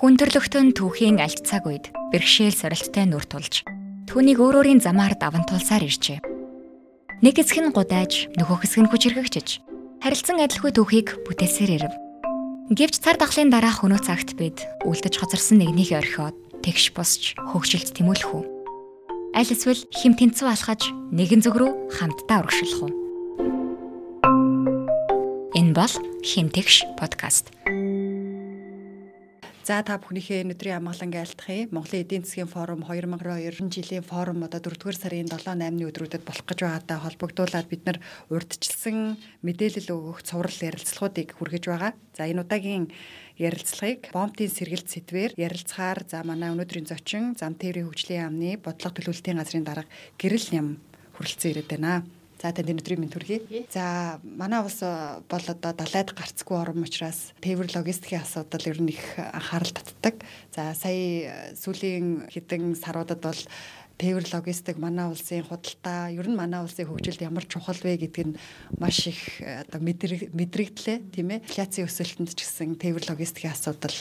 Хүн төрлөختөн түүхийн альт цаг үед бэрхшээл сорилттой нүр тулж түүнийг өөр өөрийн замаар даван тулсаар иржээ. Нэг хэсэг нь гудайж, нөгөө хэсэг нь хүчрхэгчж харилцан адилгүй түүхийг бүтээсээр ирэв. Гэвч цар тахлын дараа хөнөө цагт бид үлдэж хоцорсон нэгнийг орхиод тэгш босч хөвгшилт тэмүүлэх үү? Аль эсвэл хим тэнцүү алхаж нэгэн зүг рүү хамтдаа урагшлах уу? Энэ бол химтгш подкаст. За та бүхнийхээ өнөөдрийн амгалан айлтгая. Монголын эдийн засгийн форум 2022 жилийн форум одоо 4-р сарын 7-8-ны өдрүүдэд болох гэж байгаатай холбогдуулаад бид нар урдчилсан мэдээлэл өгөх цуврал ярилцлагуудыг хүргэж байгаа. За энэ удаагийн ярилцлагыг бомтын сэргэлт сэтвэр ярилцахаар за манай өнөөдрийн зочин зам тээврийн хөгжлийн яамны бодлого төлөвлөлтийн газрын дарга гэрэл ням хүрэлцэн ирээд байна. За танд өнөөдрийн мэд хүргэе. За манай улс э, бол одоо далайд гарцгүй орн учраас тээвэр логистикийн асуудал ер нь их анхаарал татдаг. За сая э, сүүлийн хэдэн саруудад бол тээвэр логистик манай улсын худалдаа ер нь манай улсын хөгжилд ямар чухал вэ гэдг нь маш их э, одоо мэдрэгдлээ тийм ээ. Инфляцийн өсөлтөнд ч гэсэн тээвэр логистикийн асуудал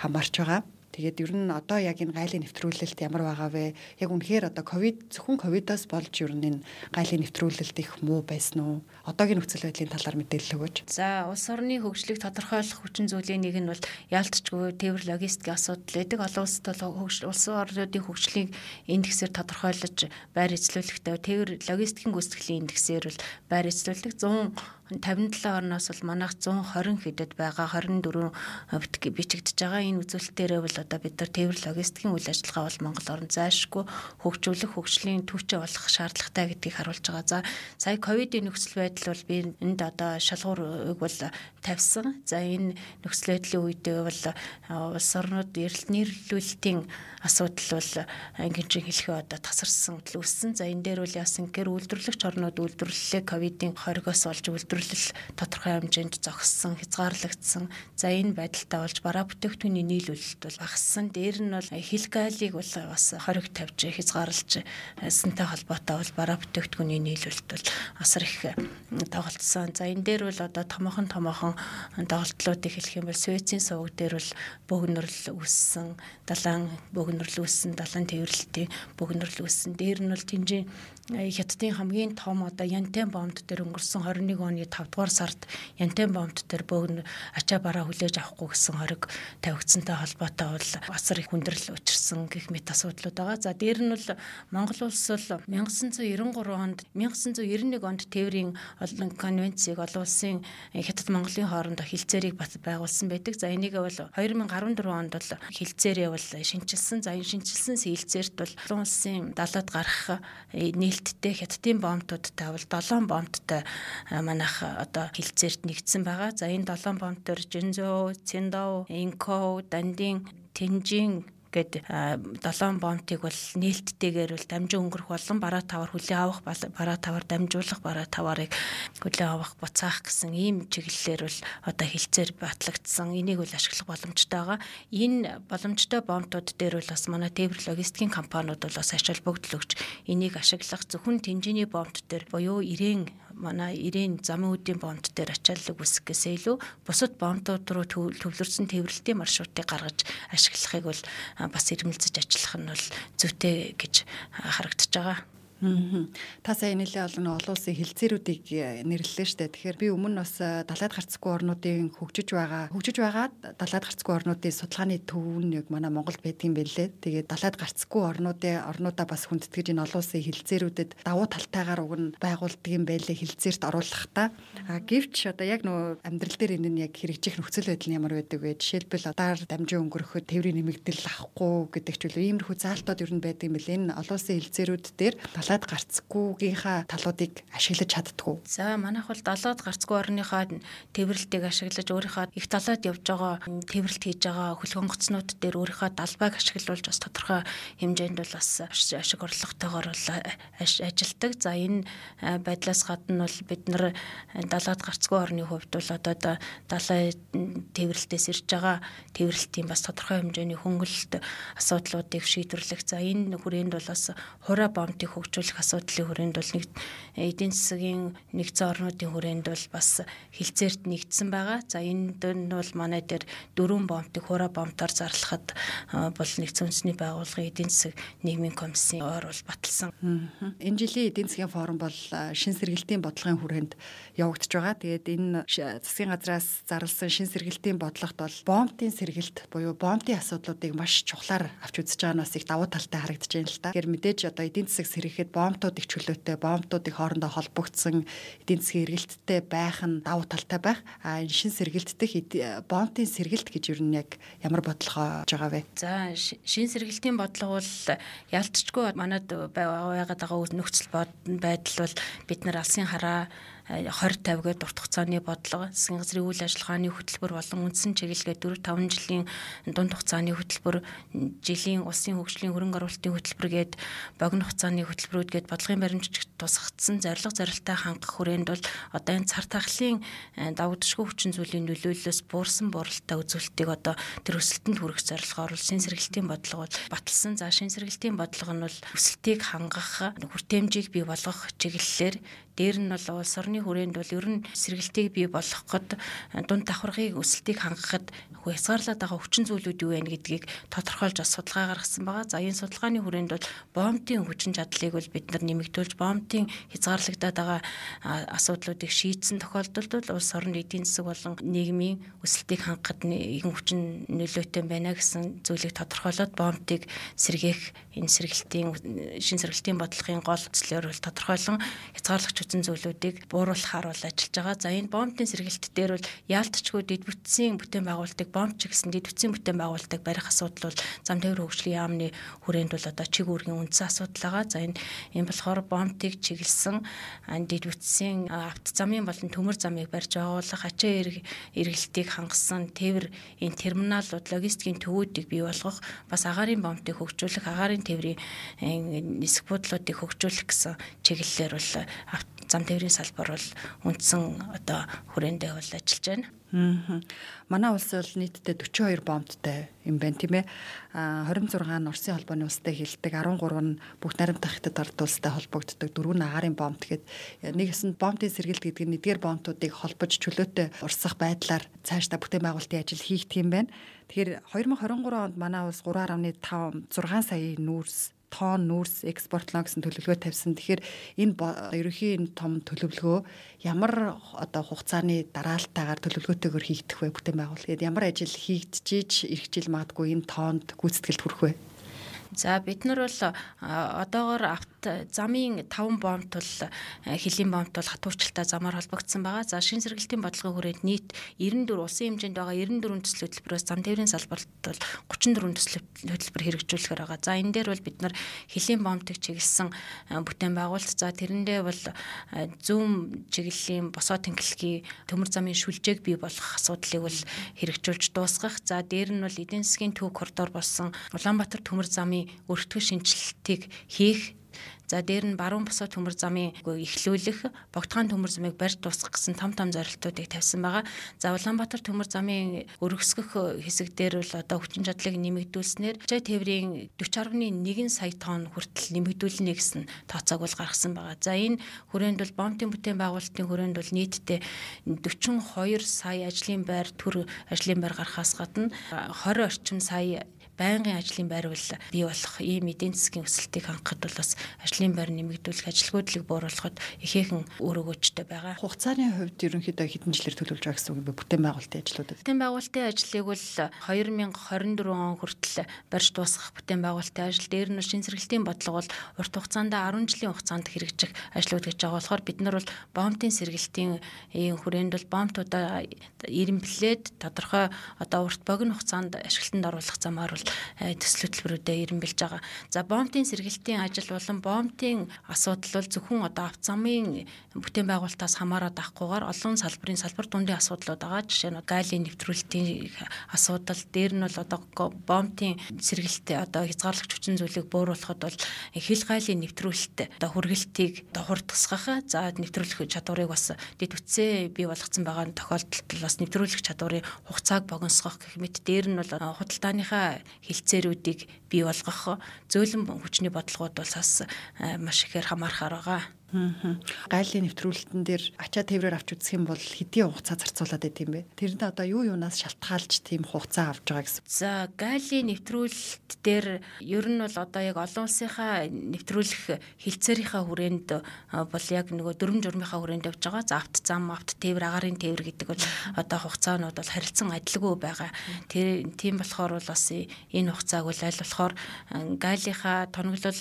хамаарч байгаа. Тэгээд ер нь одоо яг энэ гайлын нэвтрүүлэлт ямар байгаа вэ? Яг үнэхээр одоо ковид зөвхөн ковидоос болж ер нь энэ гайлын нэвтрүүлэлт их муу байсан уу? Одоогийн нөхцөл байдлын талаар мэдээлэл өгөөч. За улс орны хөгжлийг тодорхойлох хүчин зүйлийн нэг нь бол яалтчгүй тээвэр логистикийн асуудал байдаг. Олон улсад бол улс орнуудын хөгжлийг индексээр тодорхойлож байр эзлүүлэхтэй тээвэр логистикийн гүйцэтгэлийн индексээр бол байр эзлүүлэх 100 57 орноос бол манайх 120 хэдэд байгаа 24 бичигдэж байгаа энэ үзүүлэлтээрээ бол одоо бид нар тээвэр логистикийн үйл ажиллагаа бол Монгол орн зайлшгүй хөгжүүлэх хөгжлийн түвшээ болох шаардлагатай гэдгийг харуулж байгаа. За сая ковидын нөхцөл байдал бол би энд одоо шалгуурыг бол тавьсан. За энэ нөхцөл байдлын үедээ бол улс орнууд эрэлт нийлүүлэлтийн асуудал бол ангинжин хэлхээ одоо тасарсан төлөвсөн. За энэ дээр бол яасан гэхээр үйлдвэрлэгч орнууд үйлдвэрлэлээ ковидын хоригоос олж үйлдвэрлэл үйлдвэрлэл тодорхой хэмжээнд зогссон, хязгаарлагдсан. За энэ байдалтай болж бараа бүтээгдэхүүний нийлүүлэлт бол багассан. Дээр нь бол хилгалыг бол бас хориг тавьж хязгаарлаж сэнтэй холбоотой бол бараа бүтээгдэхүүний нийлүүлэлт бол асар их тоглолцсон. За энэ дээр бол одоо томоохон томоохон тоглолтлуудыг хэлэх юм бол Свецийн суваг дээр бол бөгнөрл үүссэн, далайн бөгнөрл үүссэн, далайн тэрвэрлэлтийн бөгнөрл үүссэн. Дээр нь бол тэнцээ хятадын хамгийн том одоо янтен бомбд дээр өнгөрсөн 21 оны 5 дугаар сард янтен бомбд дээр бөөгн ачаа бараа хүлээж авахгүй гэсэн хориг тавигдсантай холбоотой бол асар их хүндрэл учирсан гэх мэт асуудлууд байгаа. За дээр нь бол Монгол улс бол 1993 онд 1991 онд тээврийн олон конвенцийг олон улсын хятад Монголын хоорондоо хилцээрийг байгуулсан байдаг. За энийг бол 2014 онд бол хилцээрээ бол шинчилсэн. За энэ шинчилсэн хилцээрт бол олон улсын далаад гарах нээлттэй хятадын бомбтуудтай бол 7 бомбттай манайх одоо хилцээрт нэгдсэн байгаа. За энэ 7 бомб төр Жинзөө, Цэндоо, Инко, Дандин, Тэнжин гээд долоон бомтыг бол нээлттэйгээр бол дамжин өнгөрөх болон бараа тавар хүлээ авах бараа тавар дамжуулах бараа таварыг хүлээ авах буцаах гэсэн ийм чиглэлээр бол одоо хилцээр батлагдсан энийг бол ашиглах боломжтой байгаа. Энэ боломжтой бомтууд дээр бол бас манай тээвэр логистикийн компаниуд бол бас ач холбогдол өгч энийг ашиглах зөвхөн тэнжиний бомт дээр буюу ирээн манай ирээн замын үдийн бомт дээр ачааллыг үсэх гэсээ илүү бусад бомтууд руу төвлөрсөн тээвэрлэлтийн маршрутыг гаргаж ашиглахыг бол бас ирмэлцэж ажиллах нь бол зүйтэй гэж харагдаж байгаа. Та сая нэлээ олон олон улсын хилцээрүүдийг э, нэрлэлээ штэ. Тэгэхээр би өмнө бас э, далайд гарцгүй орнуудын хөгжиж байгаа хөгжиж байгаа далайд гарцгүй орнуудын судалгааны төв нь яг манай Монголд байдгийн байлээ. Тэгээд далайд гарцгүй орнуудын орнуудаа бас хүндэтгэж энэ олон улсын хилцээрүүдэд давуу талтайгаар уг нь байгуулдаг юм байлээ хилцээрт оруулахдаа. А гэвч одоо яг нөө амьдрал дээр энэ нь яг хэрэгжих нөхцөл байдал нь ямар байдаг вэ? Жишээлбэл одоор дамжин өнгөрөхөд тээврийн нэмэгдэл авахгүй гэдэг ч үл иймэрхүү заалтууд ер нь байдаг юм билээ. Энэ олон улсын хилцээрүүд дээр далайд гарцгүйгийнхаа талуудыг ашиглаж чаддгүй. За манайх бол далайд гарцгүй орныхаа тээвэрлэлтийг ашиглаж өөрийнхөө их далайд явж байгаа тээвэрлэлт хийж байгаа хөлгөнгөцнүүд дээр өөрийнхөө далбайг ашиглуулж бас тодорхой хэмжээнд бол бас ашиг орлоготойгоор бол ажилдаг. За энэ байдлаас гадна бол бид нар далайд гарцгүй орны хувьд бол одоо далай тээвэрлэлтээс ирж байгаа тээвэрлэлтийн бас тодорхой хэмжээний хөнгөлөлт асуудлуудыг шийдвэрлэх. За энэ хүрээнд бол бас хураа бомтыг хөгжүүл хэрэгжүүлэх асуудлын хүрээнд бол нэг эдийн засгийн нэгдсэн орнуудын хүрээнд бол бас хилцээрт нэгдсэн байгаа. За энд нь бол манай дээр дөрвөн бомтыг хура бомтоор зарлахад бол нэгдсэн үндэсний байгууллагын эдийн засаг нийгмийн комиссийн ойр бол баталсан. Энэ жилийн эдийн засгийн форум бол шин сэргэлтийн бодлогын хүрээнд явагдаж байгаа. Тэгээд энэ засгийн газраас зарласан шин сэргэлтийн бодлогот бол бомтын сэргэлт буюу бомтын асуудлуудыг маш чухлаар авч үзэж байгаа нь бас их давуу талтай харагдаж байна л та. Тэгэхээр мэдээж одоо эдийн засаг сэргэхэд бомтууд их чөлөөтэй, бомтуудыг хоорондоо холбогдсон эдийн засгийн эргэлттэй байх нь давуу талтай байх. А энэ шин сэргэлт дэх бомтын сэргэлт гэж юу нь яг ямар бодлого байгаа вэ? За шин сэргэлтийн бодлого бол ялцчгүй манад байгаад байгаа нөхцөл байдал бол бид нар алсын хараа 20 50 гээд урт хугацааны бодлого, засгийн газрын үйл ажиллагааны хөтөлбөр болон үндсэн чиглэлгээ 4 5 жилийн дунд хугацааны хөтөлбөр, жилийн улсын хөгжлийн хөрөнгө оруулалтын хөтөлбөр гээд богино хугацааны хөтөлбөрүүд гээд бодлогын баримтчиг тусгагдсан зорилго зорилттой хангах хүрээнд бол одоо энэ цар тахлын давагдшгүй хүчин зүйлийн нөлөөллөөс буурсан буралтай үзүүлэлтийг одоо тэр өсөлтөнд хүрэх зорилгоор шин сэргэлтийн бодлого бол баталсан. За шин сэргэлтийн бодлого нь бол өсөлтийг хангах, хүртээмжийг бий болгох чиглэлээр дээр нь бол улс орны хүрээнд бол ер нь сэргэлтийг бий болгоход дунд давхаргыг өсөлтийг хангахад хязгаарлаад байгаа хүчин зүйлүүд юу вэ гэдгийг тодорхойлж бас судалгаа гаргасан байгаа. За энэ судалгааны хүрээнд бол бомбын хүчин чадлыг бол бид нар нэмэгдүүлж бомбын хязгаарлагдаад байгаа асуудлуудыг шийдсэн тохиолдолд бол улс орны эдийн засаг болон нийгмийн өсөлтийг хангахад нэгэн хүчин нөлөөтэй байна гэсэн зүйлийг тодорхойлоод бомбыг сэргээх энэ сэргэлтийн шин сэргэлтийн бодлогын гол төслөөр бол тодорхойлон хязгаарлагч хүчин зүйлүүдийг бууруулахаар бол ажиллаж байгаа. За энэ бомбын сэргэлт дээр бол яалтчгүй дэд бүтцийн бүтээн байгуулалтыг бомбч гэсэн дэд бүтцийн бүтээн байгуулалтыг барих асуудал бол зам тээвэр хөгжлийн яамны хүрээнд бол одоо чиг үүргийн үндсэн асуудал байгаа. За энэ энэ болохоор бомбыг чиглэсэн дэд бүтцийн авто замын болон төмөр замыг барьж байгуулах ачаа эргэлтийг хангасан тээвэр энэ терминалууд логистикийн төвүүдийг бий болгох бас агаарын бомбыг хөгжүүлэх агаарын тээврийн нисэх бодлуудыг хөгжүүлэх гэсэн чиглэлээр бол зам тээврийн салбар бол үндсэн одоо хүрээндээ бол ажиллаж байна. Аа. Манай улс бол нийтдээ 42 бомбттай юм байна тийм ээ. А 26 нь Оросын холбооны улстай хилдэг, 13 нь бүх наримтах хятад ард улстай холбогддог, 4 нь агаарын бомбт гээд нэг хэсэнд бомбын сэргэлт гэдэг нь эдгээр бомбтуудыг холбож чөлөөтэй урсгах байдлаар цаашдаа бүтээн байгуулалтын ажил хийх тийм байна. Тэгэхээр 2023 онд манай улс 3.5 6 саяын нүүрс тонн нүүрс экспортлоо гэсэн төлөвлөгөө тавьсан. Тэгэхээр энэ ерөнхий энэ том төлөвлөгөө ямар одоо хугацааны дараалтаагаар төлөвлөгөөтэйгээр хийгдэх вэ бүтээн байгуул. Тэгээд ямар ажил хийгдэж ирэх жил магадгүй энэ тоонд гүйцэтгэлд хүрэх вэ? За бид нар бол одоогоор авт замын 5 бомбт бол хэлийн бомбт бол хатуурчлалтай замаар холбогдсон байгаа. За шин сэргэлтийн бодлогын хүрээнд нийт 94 улсын хэмжээнд байгаа 94 төсөл хөтөлбөрөөс зам тээврийн салбарт бол 34 төсөл хөтөлбөр хэрэгжүүлэхээр байгаа. За энэ дээр бол бид нар хэлийн бомбтыг чиглэсэн бүтээн байгуулалт за тэрэндээ бол зүүн чиглэлийн босоо тэнхлэгийн төмөр замын шүлжээг бий болгох асуудлыг бол хэрэгжүүлж дуусгах. За дээр нь бол эдийн засгийн төв коридор болсон Улаанбаатар төмөр замын өртгөх шинжилтийг хийх За дээр нь баруун босоо төмөр замын эхлүүлэх, богдхан төмөр замыг барьж дуусгах гэсэн том том зорилтуудыг тавьсан байгаа. За Улаанбаатар төмөр замын өргөсгөх хэсэг дээр бол одоо хүчин чадлыг нэмэгдүүлснээр тээврийн 40.1 сая тонн хүртэл нэмэгдүүлнэ гэсэн тооцоог бол гаргасан байгаа. За энэ хүрээнд бол бомтын бүтээн байгуулалтын хүрээнд бол нийтдээ 42 сая ажлын байр төр ажлын байр гарахаас гадна 20 орчим сая байнгын ажлын байр бол бий болох ийм эдийн засгийн өсөлтийг хангахад бол бас ажлын байр нэмэгдүүлэх ажилгүйдлийг бууруулахад ихээхэн өөр өгөөжтэй байгаа. Хугацааны хувьд ерөнхийдөө хэдэн жилээр төлөвлөж байгаа гэсэн үг бэ? Бүтээн байгуулалтын ажлуудад. Бүтээн байгуулалтын ажлыг бол 2024 он хүртэл барьж дуусгах бүтээн байгуулалтын ажил дээр нь шин сэргэлтийн бодлого бол урт хугацаанд 10 жилийн хугацаанд хэрэгжих ажлууд гэж байгаа болохоор бид нар бол бомтын сэргэлтийн хүрээнд бол бомтуудаа ирэмблээд тодорхой одоо урт богино хугацаанд ашиглалтанд оруулах замаар бол төсөл хөтөлбөрүүдэд ирэмбэлж байгаа. За бомтын сэргэлтийн ажил болон бомтын асуудал бол зөвхөн одоо авт замын бүтээн байгуулалтаас хамаарат авахгүйгээр олон салбарын салбар дундын асуудлууд байгаа. Жишээ нь галийн нэвтрүүлэлтийн асуудал дээр нь бол одоо бомтын сэргэлт одоо хязгаарлагч хүчин зүйлийг бууруулахад бол хил гайлын нэвтрүүлэлт одоо хүргэлтийг давхар тусгах за нэвтрүүлэх чадварыг бас дэд үтсээ бий болгоцсон байгаа тохиолдолд бас нэвтрүүлэх чадварын хугацааг богиносгох гэх мэт дээр нь бол худалдааныхаа хилцээрүүдийг бий болгох зөөлөн хүчний бодлогууд бол бас маш ихээр хамаархаар байгаа. Гайлын нэвтрүүлэлтэн дээр ачаа тээврээр авч үзэх юм бол хэдийн хугацаа зарцуулаад байт юм бэ? Тэрэнд одоо юу юунаас шалтгаалж тийм хугацаа авч байгаа гэсэн. За гайлын нэвтрүүлэлт дээр ер нь бол одоо яг олон улсынхаа нэвтрүүлэх хилцээрийнхаа хүрээнд бол яг нөгөө дөрөм журмынхаа хүрээнд явж байгаа. За авт зам, авт тээвэр, агаарын тээвэр гэдэг бол одоо хугацаанууд бол харилцан адилгүй байгаа. Тэр тийм болохоор бол бас энэ хугацааг бол аль болохоор гайлынхаа тоноглол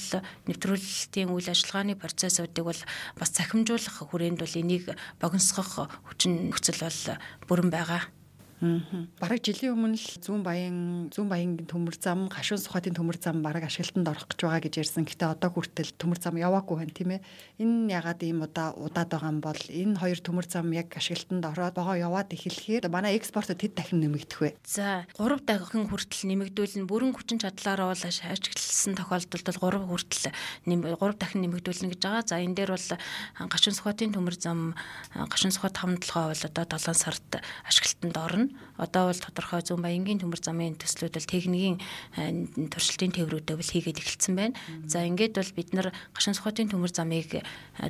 нэвтрүүлэлтийн үйл ажиллагааны процессуудыг бол бас цахимжуулах хүрээнд бол энийг богиносгох хүчин нөхцөл бол бүрэн байгаа. Бараг жилийн өмнө л зүүн баян зүүн баянгийн төмөр зам, гашуун сухатын төмөр зам бараг ашиглалтанд орох гэж байгаа гэж ярьсан. Гэтэ одоо хүртэл төмөр зам яваагүй байна тийм ээ. Энэ ягаад ийм удаа удаад байгаа юм бол энэ хоёр төмөр зам яг ашиглалтанд ороод байгаа яваад эхлэхээр манай экспортод хэд дахин нэмэгдэх вэ? За 3 дахин хүртэл нэмэгдүүлнэ. Бүрэн хүчин чадлаараа бол ашигласан тохиолдолд 3 хүртэл 3 дахин нэмэгдүүлнэ гэж байгаа. За энэ дээр бол гашуун сухатын төмөр зам, гашуун сухат хамтлагаа бол одоо 7 сард ашиглалтанд орно одоо бол тодорхой зүүн баянгийн төмөр замын төслүүд бол техникийн э, туршилтын тээврүүдээ бол хийгээд эхэлсэн байна. За ингээд бол бид нар гашин сухатын төмөр замыг э,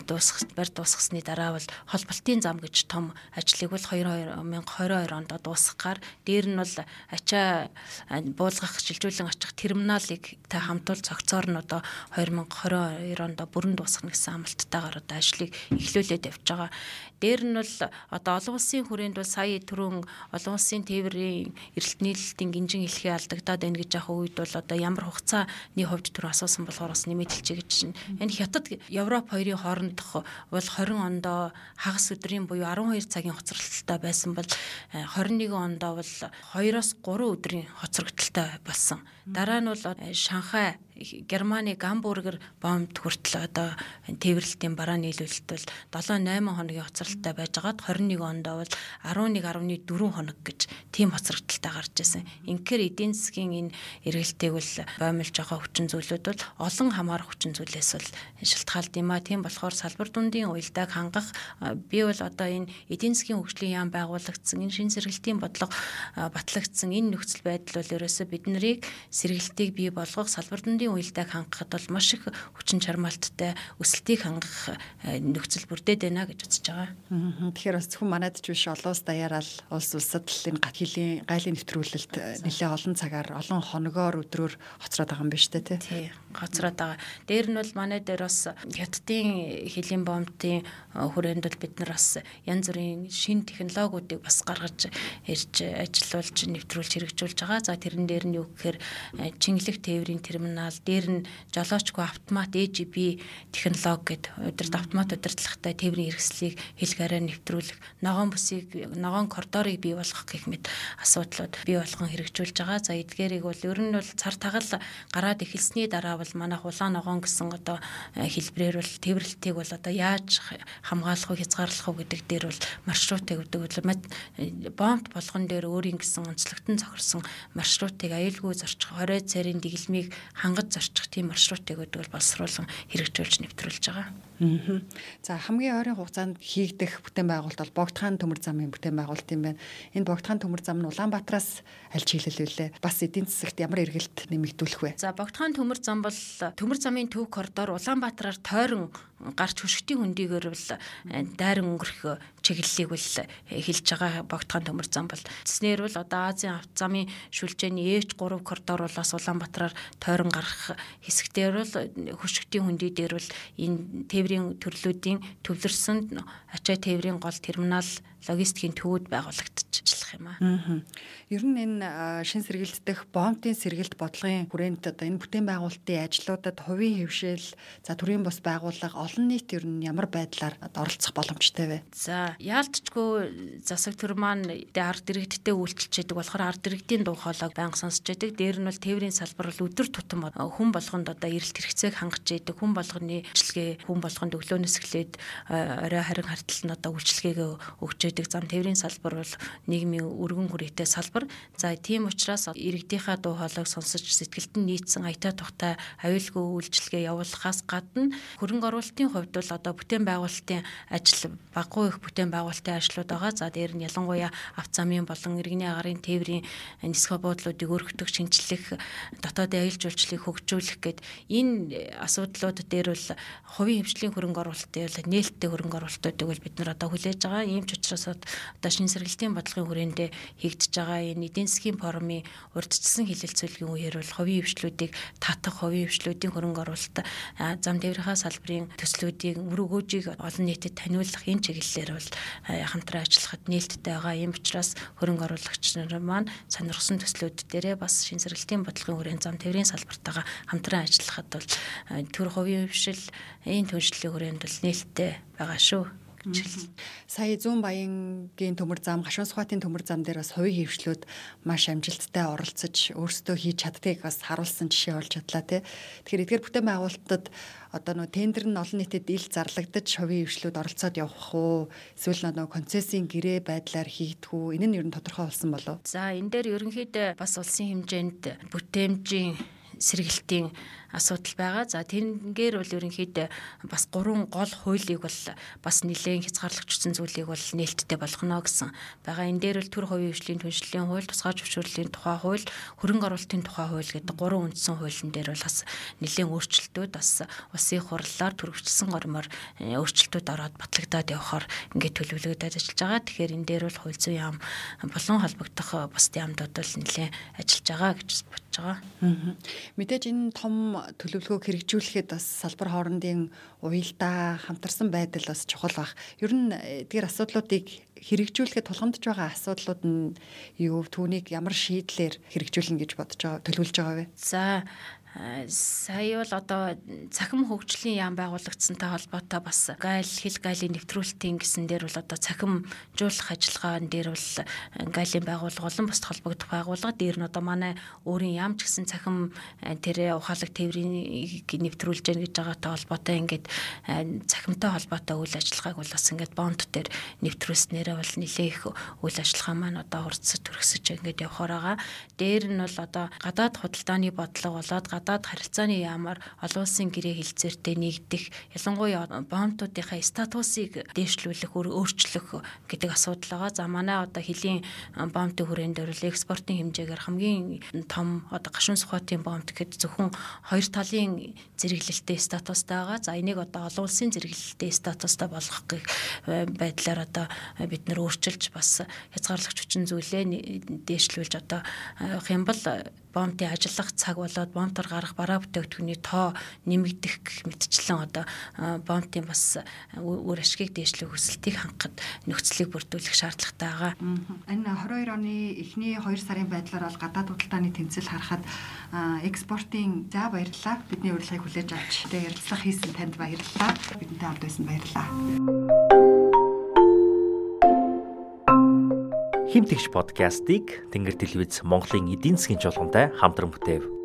дуусгах барь дуусгасны дараа бол холболтын зам гэж том ажлыг бол 2022 онд дуусгахаар дээр нь бол ачаа э, буулгах шилжүүлэн очих терминалыг та хамтуул цогцоор нь одоо 2022 онд бүрэн дуусгах гэсэн амлалттайгаар одоо ажлыг эхлүүлээд явж байгаа. Дээр нь бол одоо олон улсын хүрээнд бол сая түрүүн олон улсын тээврийн эрэлт нийлэлтийн гинжин хэлхий алдагдаад байна гэж яхаа үед бол одоо ямар хугацааны хувьд түр асуусан болохоор бас нэмэгдэлчээ гэж чинь. Энэ хятад Европ хоёрын хоорондох бол 20 ондоо хагас өдрийн буюу 12 цагийн хоцролттой байсан бол 21 э, ондоо бол 2-оос 3 өдрийн хоцрогдолтой болсон. Дараа нь бол э, Шанхай Германы Гамбургер бомбд хүртэл одоо тээвэрлэлтийн бараа нийлүүлэлт бол 7 8 хоногийн хоцролттой байжгаад 21 онд бол 11.4 хоног гэж тийм хоцрогдолтой гарч ирсэн. Инхээр эдийн засгийн энэ эргэлтийг бол боомлж байгаа хүчин зүйлүүд бол олон хамаарах хүчин зүйлээс бол шалтгаалд юм а. Тийм болохоор салбар дундын уялдааг хангах би бол одоо энэ эдийн засгийн хөгжлийн яам байгуулагдсан энэ шин сэргэлтийн бодлого батлагдсан энэ нөхцөл байдал бол ерөөсө бид нарыг сэргэлтийг бий болгох салбар дундын Эдийн уялдааг хангахад бол маш их хүчин чармаалттай өсөлтийг хангах э, нөхцөл бүрдээд байна гэж үзэж байгаа. Тэгэхээр бас зөвхөн манайд ч биш олон улс даяараа л улс улсад л энэ гат хилийн гайлын нэвтрүүлэлт э, нэлээ олон цагаар олон хоногоор өдрөөр хоцроод байгаа юм байна шүү дээ тий. Хоцроод байгаа. Дээр нь бол манай дээр бас хятадын хилийн бомбтын э, хүрээнд бол бид нар бас янз бүрийн шин технологиудыг бас гаргаж ирж ажиллуулж нэвтрүүлж хэрэгжүүлж байгаа. За тэрэн дээр нь юу гэхээр чингэлэг тээврийн терминал дээр нь жолоочгүй автомат AGB технологи гэдэг удирд автомат удирдлагатай тээврийн хэрэгслийг хэлгээрээ нэвтрүүлэх, ногоон бүсийг ногоон коридорыг бий болгох гэх мэт асуудлууд бий болгон хэрэгжүүлж байгаа. За эдгээрийг бол ер нь бол цар тагал гараад эхэлсний дараа бол манайх улаан ногоон гэсэн одоо э, хэлбэрээр бол тээвэрлэлтийг бол одоо яаж хамгаалах вэ, хязгаарлах вэ гэдэг дээр бол маршрутыг өгдөг. Э, бомб болгон дээр өөрийн гэсэн онцлогтон зохирсон маршрутыг аюулгүй зорчих 20 царийн дэглэмийг хангаж зорчих тийм маршрутыг өдөг боловсруулан хэрэгжүүлж нэвтрүүлж байгаа. За хамгийн ойрын хугацаанд хийгдэх бүтээн байгуулалт бол Богдхан төмөр замын бүтээн байгуулалт юм байна. Энэ Богдхан төмөр зам нь Улаанбаатараас аль чиглэлүүлээ? Бас эдийн засагт ямар эргэлт нэмэгдүүлэх вэ? За Богдхан төмөр зам бол төмөр замын төв коридор Улаанбаатараар тойрон гарч хөшгтийн хөндийгээр бол э, дайран өнгөрөх чиглэлийг бол хэлж байгаа Богдхан төмөр зам бол цэснэр бол одоо Азийн авто замын шүлжээний H3 коридор болоос Улаанбаатараар тойрон гарах хэсэгтэр бол хөшгтийн хөндий дээр бол энэ тээврийн төрлүүдийн төвлөрсөн ачаа тээврийн гол терминал логистикийн төвүүд байгуулагдчихлах юм аа. Ер нь энэ шин сэргэлдэх бомбын сэргэлт бодлогын хүрээнд одоо энэ бүтээн байгуулалтын ажлуудад хувийн хөвшил за төрийн бус байгууллага олон нийт ер нь ямар байдлаар оролцох боломжтой вэ? За яалтчгүй засаг төр маань ард иргэдтэй үйлчлж яадаг болохоор ард иргэдийн дуу хоолойг байнга сонсч яадаг. Дээр нь бол тээврийн салбар бол өдөр тутам хүн болгонд одоо эрэлт хэрэгцээг хангаж яадаг. Хүн болгоны үйлчлэгээ хүн болгонд өглөөнөөс эхлээд орой харин хартал нь одоо үйлчлэгээ өгч ирээдэг зам тээврийн салбар бол нийгмийн өргөн хүрээтэй салбар. За тийм учраас иргэдийнхаа дуу хоолойг сонсож сэтгэлд нь нийцсэн аятаа тухтай аюулгүй үйлчилгээ явуулахаас гадна хөрөнгө оруулалтын хувьд бол одоо бүтээн байгуулалтын ажил баггүй их бүтээн байгуулалтын ажлууд байгаа. За дээр нь ялангуяа авт замын болон иргэний агарын тээврийн нисэх буудлуудыг өргөтөх, шинжлэх, дотоодын аюул жуулчлалыг хөгжүүлэх гэд энэ асуудлууд дээр бол хувийн хвшлийн хөрөнгө оруулалтын нээлттэй хөрөнгө оруулалтуудыг бол бид нар одоо хүлээж байгаа. Ийм ч учраас одоо шин сэргэлтийн бодлогын хүрээндээ хийгдэж байгаа энэ эдийн засгийн форумын урдчилсан хилэлцүүлгийн үеэр бол хувийн хвшлүүдийг татах, хувийн хвшлүүдийн хөрөнгө оруулалт зам тээврийнхаа салбарын төслүүдийг үр өгөөжийг олон нийтэд таниулах энэ чиглэлээр бол хамтран ажиллахад нээлттэй байгаа. Ийм учраас хөрөнгө оруулагч нар маань сонирхсон төслүүд дээрээ бас шин сэргэлтийн бодлогын хүрээнд зам тээврийн салбартаагаа хамтран ажиллахад бол төр хувийн хвшил энэ түншлэлийн хүрээнд бол нээлттэй байгаа шүү гэж. Сая зүүн баянгийн төмөр зам, гашуун сухатын төмөр зам дээр бас хувийн хөвшлүүд маш амжилттай оролцож өөрсдөө хийж чаддгийг бас харуулсан жишээ болж чадлаа тий. Тэгэхээр эдгээр бүтээн байгуулалтад одоо нөө тендер нь олон нийтэд ил зарлагдаж хувийн хөвшлүүд оролцоод явах уу? Эсвэл нөө концессийн гэрээ байдлаар хийгдэх үү? Энэ нь ер нь тодорхой болсон болов? За энэ дээр ерөнхийдөө бас улсын хэмжээнд бүтээмжийн сэргэлтийн асуудал байгаа. За тэрнгээр бол ерөнхийдөө бас гурван гол хуулийг бол бас нэлээд хязгаарлагчсан зүйлийг бол нээлттэй болгоно гэсэн байгаа. Энэ дээр бол төр хувийн хвшлийн түншлэлийн хууль, тусгай зөвшөөрлийн тухай хууль, хөрөнгө оруулалтын тухай хууль гэдэг гурван үндсэн хуулийн дээр бол бас нэлээд өөрчлөлтүүд бас улсын хурлаар төрөвчлсөн гормоор э, өөрчлөлтүүд ороод батлагдаад явхаар ингээд төлөвлөгөөдөд ажиллаж байгаа. Тэгэхээр энэ дээр бол хууль зүйн яам болон холбогдох бас яамдууд бол нэлээд ажиллаж байгаа гэж бодож байгаа. Мэдээж энэ том төлөвлөгөөг хэрэгжүүлэхэд бас салбар хоорондын уялдаа хамтарсан байдал бас чухал баг. Ер нь эдгээр асуудлуудыг хэрэгжүүлэхэд тулгамдж байгаа асуудлууд нь юу түүнийг ямар шийдлэр хэрэгжүүлнэ гэж бодож байгаа төлөвлөж байгаа вэ? За сая бол одоо цахим хөгжлийн яам байгуулагдсантай холбоотой бас гайл хил гайлын нэвтрүүлэлтийн гэсэн дээр бол одоо цахимжуулах ажиллагаан дээр бол гайлын байгууллага болон бусд холбогдох байгууллага дээр нь одоо манай өөрийн яам ч гэсэн цахим тэр ухаалаг тээврийн нэвтрүүлж гэн гэж байгаатай холбоотой ингээд цахимтай холбоотой үйл ажиллагааг бол бас ингээд бонд дээр нэвтрүүлснээрээ бол нэлээ их үйл ажиллагаа маань одоо хурцсаж төрөсөж ингээд явхаар байгаа. Дээр нь бол одоо гадаад худалдааны бодлого болоод гадаад харилцааны яамаар олон улсын гэрээ хилцээртэй нэгдэх ялангуяа бомтуудынхаа статусыг дээшлүүлэх өөрчлөх гэдэг асуудал байгаа. За манай одоо хөлийн бомтын хүрээнд бол экспортын хэмжээгээр хамгийн том одоо гашуун сухатын бомт гэхэд зөвхөн хоёр талын зэрэглэлтэй статустай байгаа. За энийг одоо олон улсын зэрэглэлтэй статустай болгох гэх байдлаар одоо бид нэр өөрчилж бас хязгаарлагч хүчин зүйлээ дээшлүүлж одоо э, хямбал бомтын ажиллах цаг болоод бомтор гарах бараа бүтээгдэхүүний тоо нэмэгдэх гэх мэтчлэн одоо бомтын бас үр ашгийг дээшлэх хүсэлтийг хангахад нөхцөлийг бүрдүүлэх шаардлагатай байгаа. Энэ 22 оны эхний 2 сарын байдлаар бол гадаад худалдааны тэмцэл харахад экспортын за баярлалаа. Бидний урилгыг хүлээж авч тэгээ ярилцлага хийсэн танд баярлалаа. Бидэнтэй хамт байсан баярлалаа. Химтгч подкастыг Тэнгэр телевиз Монголын эдийн засгийн чуулгантай хамтран бүтээв.